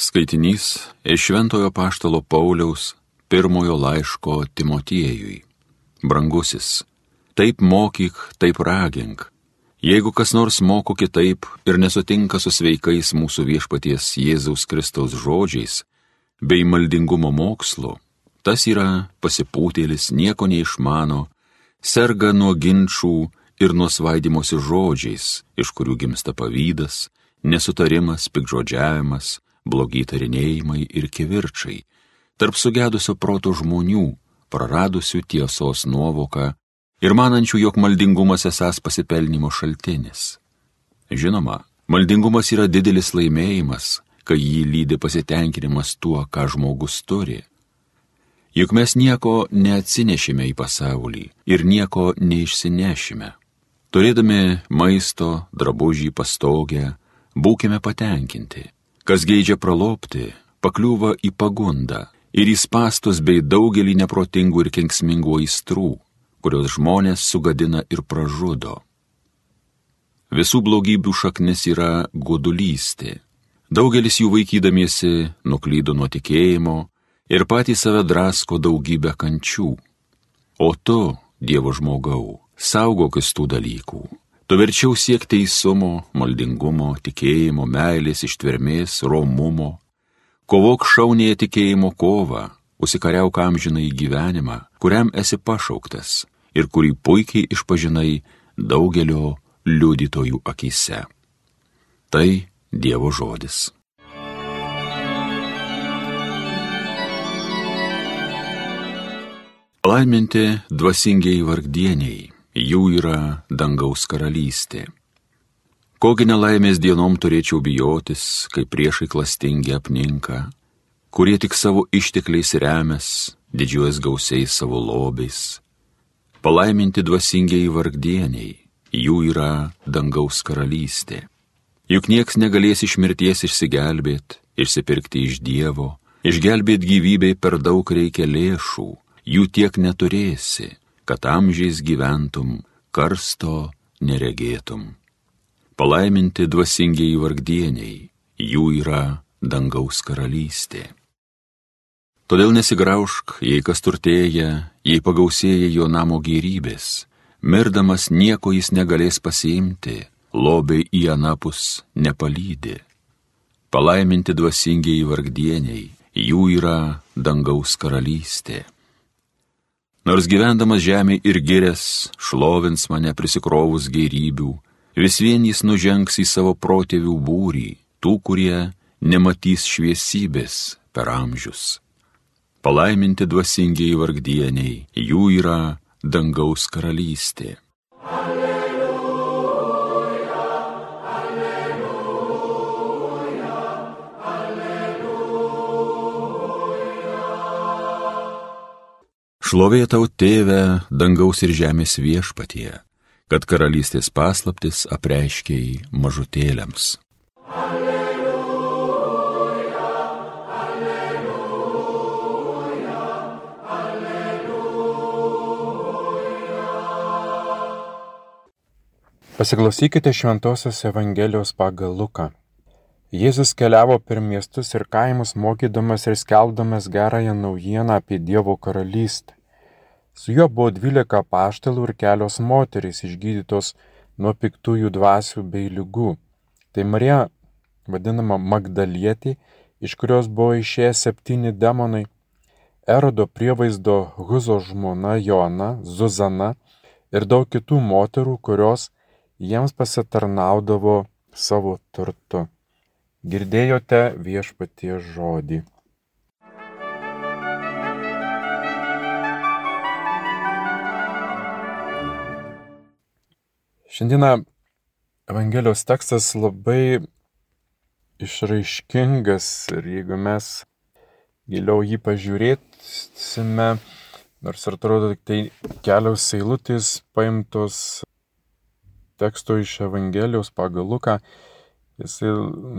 Skaitinys iš Šventojo Paštalo Pauliaus pirmojo laiško Timotiejui. Brangusis, taip mokyk, taip ragink. Jeigu kas nors moko kitaip ir nesutinka su sveikais mūsų viešpaties Jėzaus Kristaus žodžiais bei maldingumo mokslu, tas yra pasipūtėlis, nieko neišmano, serga nuo ginčių ir nuo svaidimosi žodžiais, iš kurių gimsta pavydas, nesutarimas, pikžodžiavimas, blogi tarinėjimai ir kivirčiai, tarp sugedusio proto žmonių, praradusių tiesos nuovoką ir manančių, jog maldingumas esas pasipelnimo šaltinis. Žinoma, maldingumas yra didelis laimėjimas, kai jį lydi pasitenkinimas tuo, ką žmogus turi. Juk mes nieko neatsinešime į pasaulį ir nieko neišsinešime. Turėdami maisto, drabužį, pastogę, būkime patenkinti. Kas geidžia pralopti, pakliūva į pagundą ir į pastus bei daugelį neprotingų ir kenksmingų aistrų, kurios žmonės sugadina ir pražudo. Visų blogybių šaknis yra godulystė. Daugelis jų vaikydamiesi nuklydo nuo tikėjimo ir patys save drasko daugybę kančių. O tu, Dievo žmogau, saugokis tų dalykų, Tu verčiau siek teisumo, maldingumo, tikėjimo, meilės, ištvermės, romumo. Kovok šaunėje tikėjimo kovą, užsikariauk amžinai gyvenimą, kuriam esi pašauktas ir kurį puikiai išpažinai daugelio liudytojų akise. Tai Dievo žodis. Laiminti dvasingiai vargdieniai jų yra dangaus karalystė. Kogi nelaimės dienom turėčiau bijotis, kai priešai klastingi apninka, kurie tik savo ištekliais remės, didžiuojas gausiais savo lobiais. Palaiminti dvasingiai vargdieniai, jų yra dangaus karalystė. Juk nieks negalės iš mirties išsigelbėti, išsipirkti iš Dievo, išgelbėti gyvybei per daug reikia lėšų, jų tiek neturėsi kad amžiais gyventum, karsto neregėtum. Palaiminti dvasingiai vargdieniai, jų yra dangaus karalystė. Todėl nesigraužk, jei kas turtėja, jei pagausėja jo namo gyrybės, mirdamas nieko jis negalės pasiimti, lobiai į anapus nepalydė. Palaiminti dvasingiai vargdieniai, jų yra dangaus karalystė. Nors gyvendamas žemė ir gerės, šlovins mane prisikrovus gerybių, vis vien jis nužengs į savo protėvių būrį, tų, kurie nematys šviesybės per amžius. Palaiminti dvasingiai vargdieniai, jų yra dangaus karalystė. Šlovė tau tėve, dangaus ir žemės viešpatie, kad karalystės paslaptis apreiškiai mažutėliams. Alleluja, alleluja, alleluja. Pasiklausykite Šventojios Evangelijos pagal Luką. Jėzus keliavo per miestus ir kaimus mokydamas ir skelbdamas gerąją naujieną apie Dievo karalystę. Su juo buvo dvylika paštalų ir kelios moterys išgydytos nuo piktųjų dvasių bei lygų. Tai Marija, vadinama Magdalietė, iš kurios buvo išėję septyni demonai, Erodo prievaizdo Huzo žmona Jona, Zuzana ir daug kitų moterų, kurios jiems pasitarnaudavo savo turtu. Girdėjote viešpatie žodį. Šiandieną Evangelijos tekstas labai išraiškingas ir jeigu mes giliau jį pažiūrėsime, nors ir atrodo tik tai kelios eilutės paimtos teksto iš Evangelijos pagal Luką, jisai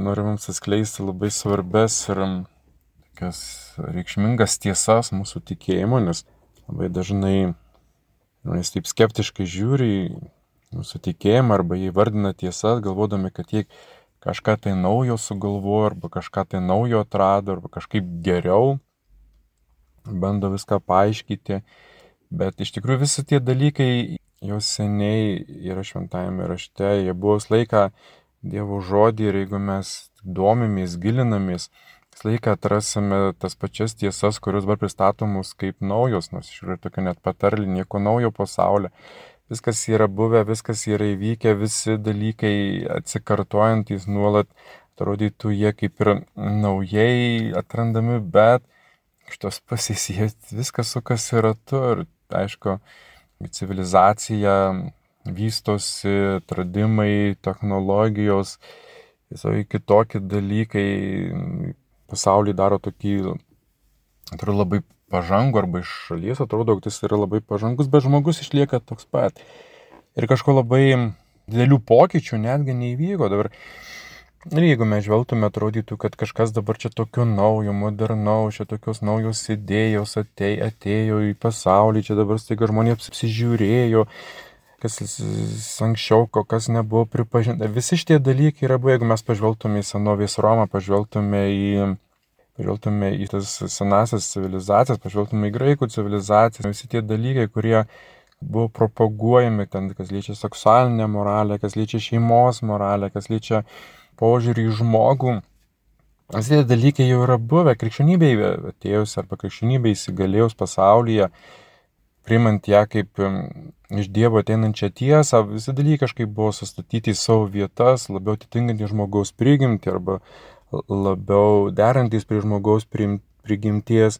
nori mums atskleisti labai svarbes ir tokias reikšmingas tiesas mūsų tikėjimo, nes labai dažnai žmonės taip skeptiškai žiūri į mūsų tikėjimą arba jį vardina tiesas, galvodami, kad jie kažką tai naujo sugalvojo, arba kažką tai naujo atrado, arba kažkaip geriau bando viską paaiškinti. Bet iš tikrųjų visi tie dalykai jau seniai yra šventajame rašte, jie buvo visą laiką Dievo žodį ir jeigu mes domimės, gilinamės, visą laiką atrasime tas pačias tiesas, kurios dabar pristatomus kaip naujos, nors iš tikrųjų tokia net patarlė, nieko naujo pasaulyje viskas yra buvę, viskas yra įvykę, visi dalykai atsikartojantis nuolat, atrodytų jie kaip ir naujai atrandami, bet iš tos pusės jie viskas sukasi ratu ir aišku, civilizacija vystosi, atradimai, technologijos, visai kitokie dalykai pasaulį daro tokį, atrodo, labai pažangų arba iš šalies atrodo, kad jis yra labai pažangus, bet žmogus išlieka toks pat. Ir kažko labai didelių pokyčių netgi neįvyko. Dabar Ir jeigu mes žvelgtume, atrodytų, kad kažkas dabar čia tokio naujo, modernaus, čia tokios naujos idėjos atėjo, atėjo į pasaulį, čia dabar staiga žmonės apsižiūrėjo, kas anksčiau, kas nebuvo pripažinta. Visi šitie dalykai yra buvę, jeigu mes pažvelgtume į senovės Romą, pažvelgtume į pažvelgtume į tas senasias civilizacijas, pažvelgtume į graikų civilizacijas, visi tie dalykai, kurie buvo propaguojami ten, kas liečia seksualinę moralę, kas liečia šeimos moralę, kas liečia požiūrį į žmogų. Visi tie dalykai jau yra buvę krikščionybėje atėjus arba krikščionybėje įsigalėjus pasaulyje, primant ją kaip iš Dievo ateinančią tiesą, visi dalykai kažkaip buvo sustatyti į savo vietas, labiau atitinkantį žmogaus prigimtį arba labiau derantis prie žmogaus prigimties,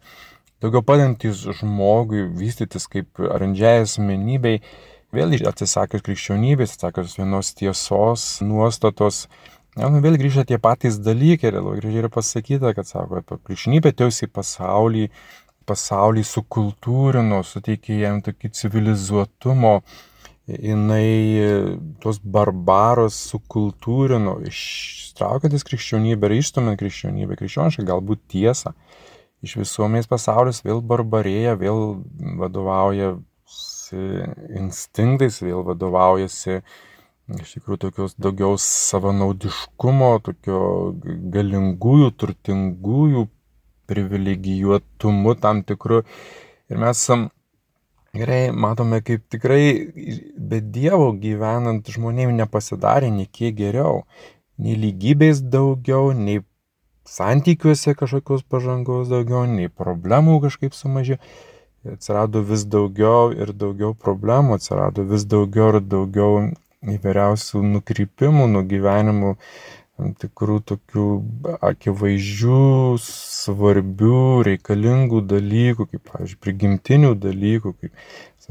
daugiau padantis žmogui vystytis kaip arandžiai asmenybei, vėl atsisakius krikščionybės, atsisakius vienos tiesos nuostatos, Ja, nu, vėl grįžta tie patys dalykai, labai gražiai yra pasakyta, kad, sako, krikščionybė atėjusi į pasaulį, pasaulį sukultūrino, suteikė jam tokį civilizuotumo, jinai tuos barbarus sukultūrino, iš traukiantis krikščionybę ir išstumiant krikščionybę, krikščionišką galbūt tiesą, iš visuomenės pasaulis vėl barbarėja, vėl vadovaujasi instinktais, vėl vadovaujasi iš tikrųjų tokios daugiau savanaudiškumo, tokio galingųjų, turtingųjų privilegijuotumu tam tikru. Ir mes gerai matome, kaip tikrai be Dievo gyvenant žmonėms nepasidarė nei kiek geriau nei lygybės daugiau, nei santykiuose kažkokios pažangos daugiau, nei problemų kažkaip sumažėjo. Atsirado vis daugiau ir daugiau problemų, atsirado vis daugiau ir daugiau įvairiausių nukrypimų nuo gyvenimų, tam tikrų tokių akivaizdžių, svarbių, reikalingų dalykų, kaip, pavyzdžiui, prigimtinių dalykų, kaip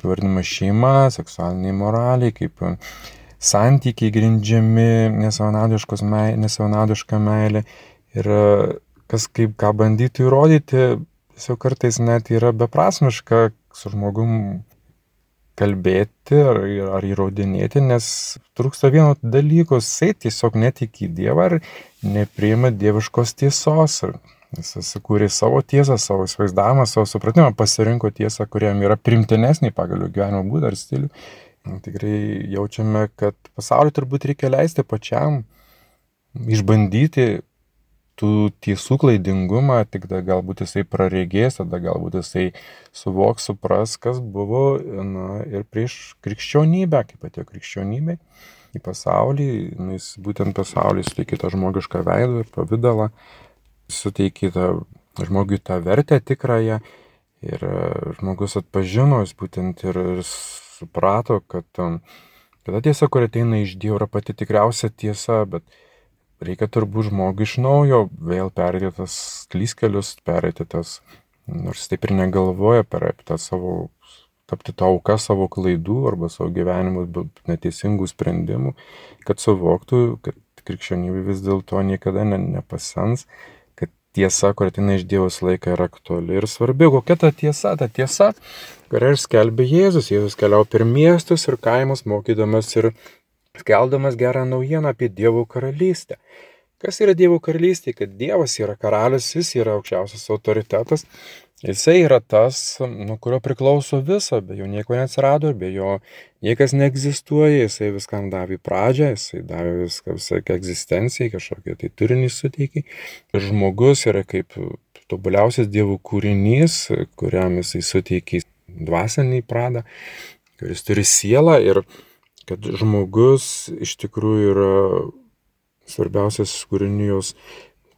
vardinama šeima, seksualiniai moraliai, kaip santykiai grindžiami nesavanaudiška meilė. Ir kas kaip ką bandytų įrodyti, tiesiog kartais net yra beprasmiška su žmogum kalbėti ar, ar įrodinėti, nes trūksta vieno dalyko, jisai tiesiog netiki Dievą ar nepriima dieviškos tiesos. Jis sukūrė savo tiesą, savo įsivaizdavimą, savo supratimą, pasirinko tiesą, kuriam yra primtinesnė pagal gyvenimo būdą ar stilių tikrai jaučiame, kad pasaulį turbūt reikia leisti pačiam išbandyti tų tiesų klaidingumą, tik tada galbūt jisai praregės, tada galbūt jisai suvoks, supras, kas buvo na, ir prieš krikščionybę, kaip atėjo krikščionybė į pasaulį, nu, jis būtent pasaulį suteikė tą žmogišką veidą ir pavydalą, suteikė tą žmogui tą vertę tikrąją ir žmogus atpažino, jis būtent ir, ir suprato, kad, um, kad ta tiesa, kuri ateina iš Dievo, yra pati tikriausia tiesa, bet reikia turbūt žmogui iš naujo vėl perėti tas klyskelius, perėti tas, nors taip ir negalvoja, perėti tą savo, tapti tą auką savo klaidų arba savo gyvenimo neteisingų sprendimų, kad suvoktų, kad krikščionybė vis dėlto niekada ne, nepasens, kad tiesa, kur ateina iš Dievos laiką, yra aktuali ir svarbi. Kokia ta tiesa? Ta tiesa kurią ir skelbė Jėzus. Jėzus keliavo per miestus ir kaimus, mokydamas ir skeldamas gerą naujieną apie Dievo karalystę. Kas yra Dievo karalystė? Kad Dievas yra karalius, jis yra aukščiausias autoritetas Jisai yra tas, nuo kurio priklauso visa, be jo nieko neatsirado, be jo niekas neegzistuoja, jisai viskam davė pradžią, jisai davė viską, visą egzistenciją, kažkokią tai turinį suteikė. Ir žmogus yra kaip tobuliausias dievų kūrinys, kuriam jisai suteikė dvasinį pradą, kuris turi sielą ir kad žmogus iš tikrųjų yra svarbiausias kūrinijos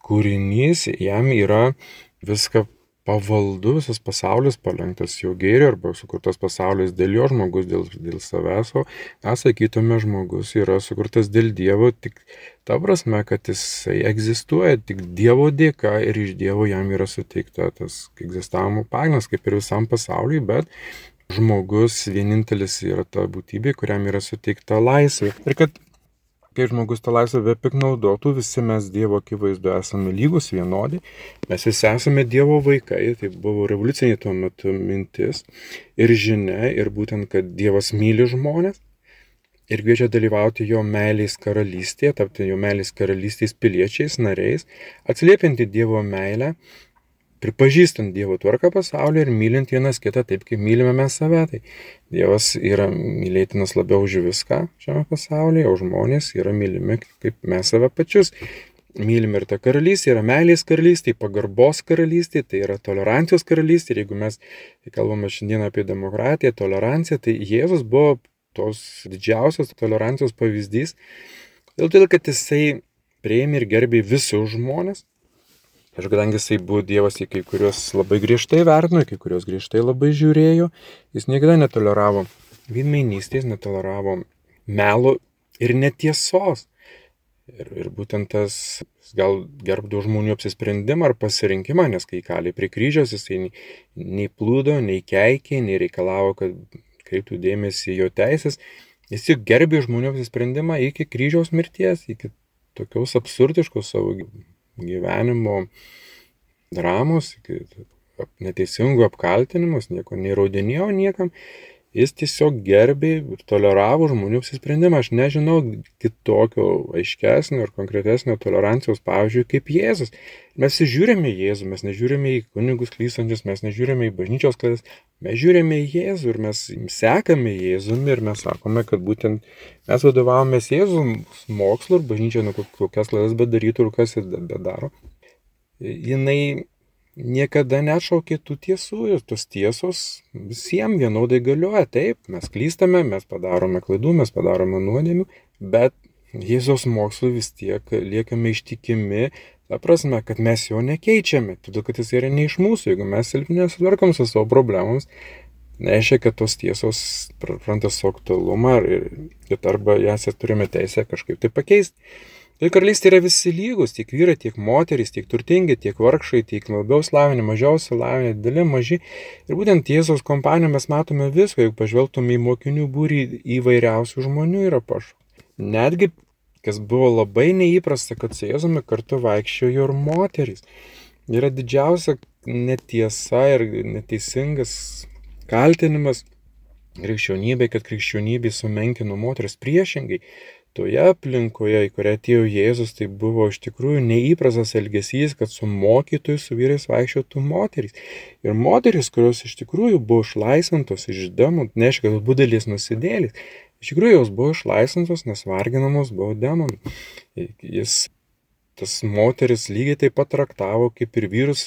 kūrinys, jam yra viską pavaldu, visas pasaulis palenktas jo gėrio arba sukurtas pasaulis dėl jo žmogus, dėl, dėl savęs, o mes sakytume, žmogus yra sukurtas dėl Dievo tik ta prasme, kad jisai egzistuoja tik Dievo dėka ir iš Dievo jam yra suteikta tas egzistavimo pagrindas, kaip ir visam pasauliui, bet žmogus vienintelis yra ta būtybė, kuriam yra suteikta laisvė. Ir kad kai žmogus tą laisvę piknaudotų, visi mes Dievo akivaizdu esame lygus, vienodi, mes visi esame Dievo vaikai, tai buvo revoliucinė tuo metu mintis ir žinia, ir būtent, kad Dievas myli žmonės ir kviečia dalyvauti jo meilės karalystėje, tapti jo meilės karalystės piliečiais, nariais, atsiliepianti Dievo meilę pripažįstant Dievo tvarką pasaulyje ir mylint vienas kitą taip, kaip mylime mes save. Tai Dievas yra mylėtinas labiau už viską šiame pasaulyje, o žmonės yra mylimi kaip mes save pačius. Mylim ir ta karalystė yra meilės karalystė, pagarbos karalystė, tai yra tolerancijos karalystė. Ir jeigu mes kalbame šiandien apie demokratiją, toleranciją, tai Jėzus buvo tos didžiausios tolerancijos pavyzdys. Dėl to, kad jisai prieimė ir gerbė visus žmonės, Ir kadangi jisai buvo Dievas, į kai kuriuos labai griežtai vertino, kai kuriuos griežtai labai žiūrėjo, jis niekada netoleravo vidmainystės, netoleravo melo ir netiesos. Ir, ir būtent tas gal gerbdo žmonių apsisprendimą ar pasirinkimą, nes kai kali prie kryžiaus jisai nei, nei plūdo, nei keikė, nei reikalavo, kad kreiptų dėmesį jo teisės. Jis juk gerbė žmonių apsisprendimą iki kryžiaus mirties, iki tokios absurdiškos savo gyvenimo dramos, neteisingų apkaltinimus, nieko neįrodinėjo niekam, jis tiesiog gerbė ir toleravo žmonių apsisprendimą. Aš nežinau kitokio aiškesnio ir konkretesnio tolerancijos pavyzdžiui kaip Jėzus. Mes žiūrime į Jėzų, mes nežiūrime į kunigus klystančius, mes nežiūrime į bažnyčios klaidas, mes žiūrime į Jėzų ir mes sekame Jėzumi ir mes sakome, kad būtent mes vadovavomės Jėzų mokslu ir bažnyčia, nu, kokias klaidas bedarytų ir kas jis bedaro. Jinai niekada neatšaukė tų tiesų ir tos tiesos visiems vienodai galioja. Taip, mes klystame, mes padarome klaidų, mes padarome nuodėmių, bet Jėzaus mokslu vis tiek liekame ištikimi, ta prasme, kad mes jo nekeičiame, todėl kad jis yra ne iš mūsų, jeigu mes nesutvarkom su savo problemams, nereiškia, kad tos tiesos praranda savo aktualumą ir, ir arba jas turime teisę kažkaip tai pakeisti. Tai karalystė yra visi lygus, tiek vyrai, tiek moterys, tiek turtingi, tiek vargšai, tiek labiau slavinė, mažiau slavinė, dideli, maži. Ir būtent Jėzaus kompanijoje mes matome viską, jeigu pažvelgtume į mokinių būrį įvairiausių žmonių yra pašau. Netgi, kas buvo labai neįprasta, kad su Jėzumi kartu vaikščiojo ir moterys. Yra didžiausia netiesa ir neteisingas kaltinimas krikščionybė, kad krikščionybė sumenkino moteris priešingai toje aplinkoje, į kurią atėjo Jėzus, tai buvo iš tikrųjų neįprastas elgesys, kad su mokytoju, su vyrais vaikščiotų moterys. Ir moterys, kurios iš tikrųjų buvo išlaisvintos iš demonų, neaišku, kad būdėlis nusidėlis, iš tikrųjų jos buvo išlaisvintos, nes varginamos buvo demonų. Jis tas moteris lygiai taip pat traktavo kaip ir vyrus,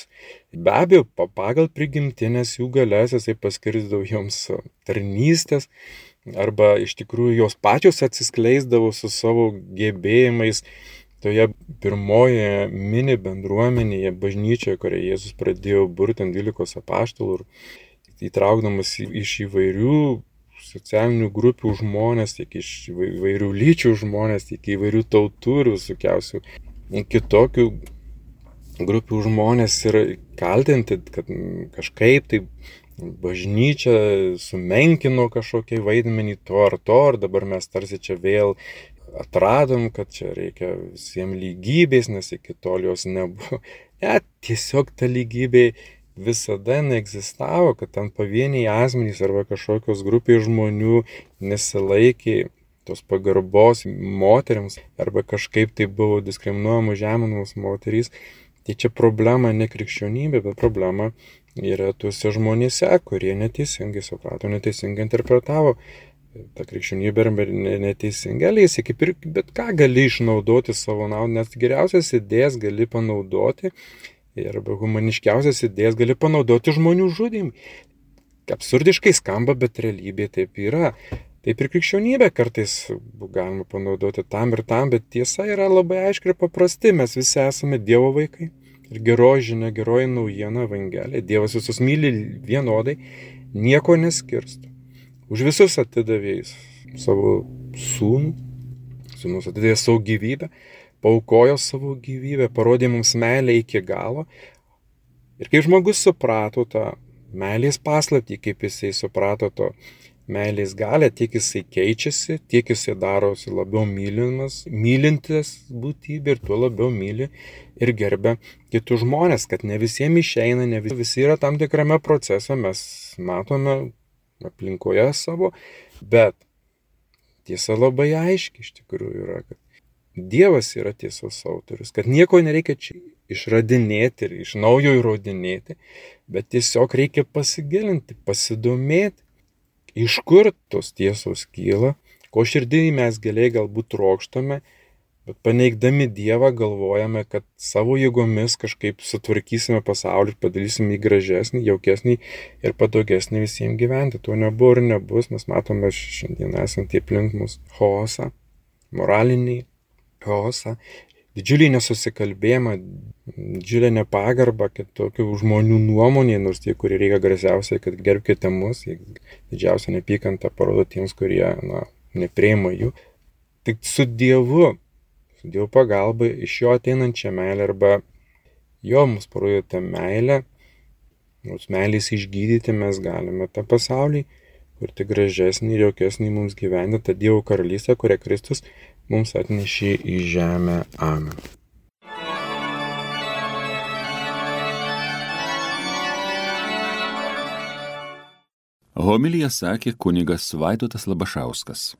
be abejo, pagal prigimtinės jų galės jisai paskirsdavo joms tarnystės, arba iš tikrųjų jos pačios atsiskleisdavo su savo gebėjimais toje pirmoje mini bendruomenėje, bažnyčioje, kurią Jėzus pradėjo burti ant 12 apaštalų ir įtraukdamas iš įvairių socialinių grupių žmonės, tiek iš įvairių lyčių žmonės, tiek įvairių tautų ir visokiausių kitokių grupių žmonės ir kaltinti, kad kažkaip tai bažnyčia sumenkino kažkokį vaidmenį to ar to, ir dabar mes tarsi čia vėl atradom, kad čia reikia visiems lygybės, nes iki tol jos nebuvo. Ne, tiesiog ta lygybė visada neegzistavo, kad ten pavieniai asmenys arba kažkokios grupės žmonių nesilaikė tos pagarbos moteriams arba kažkaip tai buvo diskriminuojamos žeminamos moterys. Tai čia problema ne krikščionybė, bet problema yra tuose žmonėse, kurie neteisingai suprato, neteisingai interpretavo tą krikščionybę arba neteisingai elgėsi, kaip ir bet ką gali išnaudoti savo naudą, nes geriausias idėjas gali panaudoti arba humaniškiausias idėjas gali panaudoti žmonių žudimui. Absurdiškai skamba, bet realybė taip yra. Taip ir krikščionybė kartais galima panaudoti tam ir tam, bet tiesa yra labai aiški ir paprasti. Mes visi esame Dievo vaikai. Ir geroji žinia, geroji naujiena Evangelija. Dievas visus myli vienodai, nieko neskirsto. Už visus atidavė savo sūnų, sūnus atidavė savo gyvybę, paukojo savo gyvybę, parodė mums meilę iki galo. Ir kai žmogus suprato tą meilės paslaptį, kaip jisai suprato to meilės galę, tiek jisai keičiasi, tiek jisai darosi labiau mylimas, mylintis būtybė ir tuo labiau myli ir gerbia kitus žmonės, kad ne visiems išeina, ne visi yra tam tikrame procese, mes matome aplinkoje savo, bet tiesa labai aiški iš tikrųjų yra, kad Dievas yra tiesos autorius, kad nieko nereikia čia išradinėti ir iš naujo įrodinėti, bet tiesiog reikia pasigilinti, pasidomėti iš kur tos tiesos kyla, ko širdį mes giliai galbūt trokštame, bet paneigdami Dievą galvojame, kad savo jėgomis kažkaip sutvarkysime pasaulį ir padarysime jį gražesnį, jaukesnį ir patogesnį visiems gyventi. To nebuvo ir nebus, mes matome šiandien esantį aplink mus chaosą, moralinį chaosą, didžiulį nesusikalbėjimą, didžiulę nepagarbą kitokių žmonių nuomonė, nors tie, kurie reikia garsiausiai, kad gerbkite mus, didžiausią nepykantą parodo tiems, kurie na, neprieima jų. Tik su Dievu, su Dievo pagalba, iš jo ateinančią meilę arba jo mums parodytą meilę, mūsų meilės išgydyti mes galime tą pasaulį, kurti gražesnį ir jaukesnį mums gyventi, tą Dievo karalystę, kurią Kristus mums atnešė į žemę. Amen. Homilija sakė kunigas Vaidotas Labašauskas.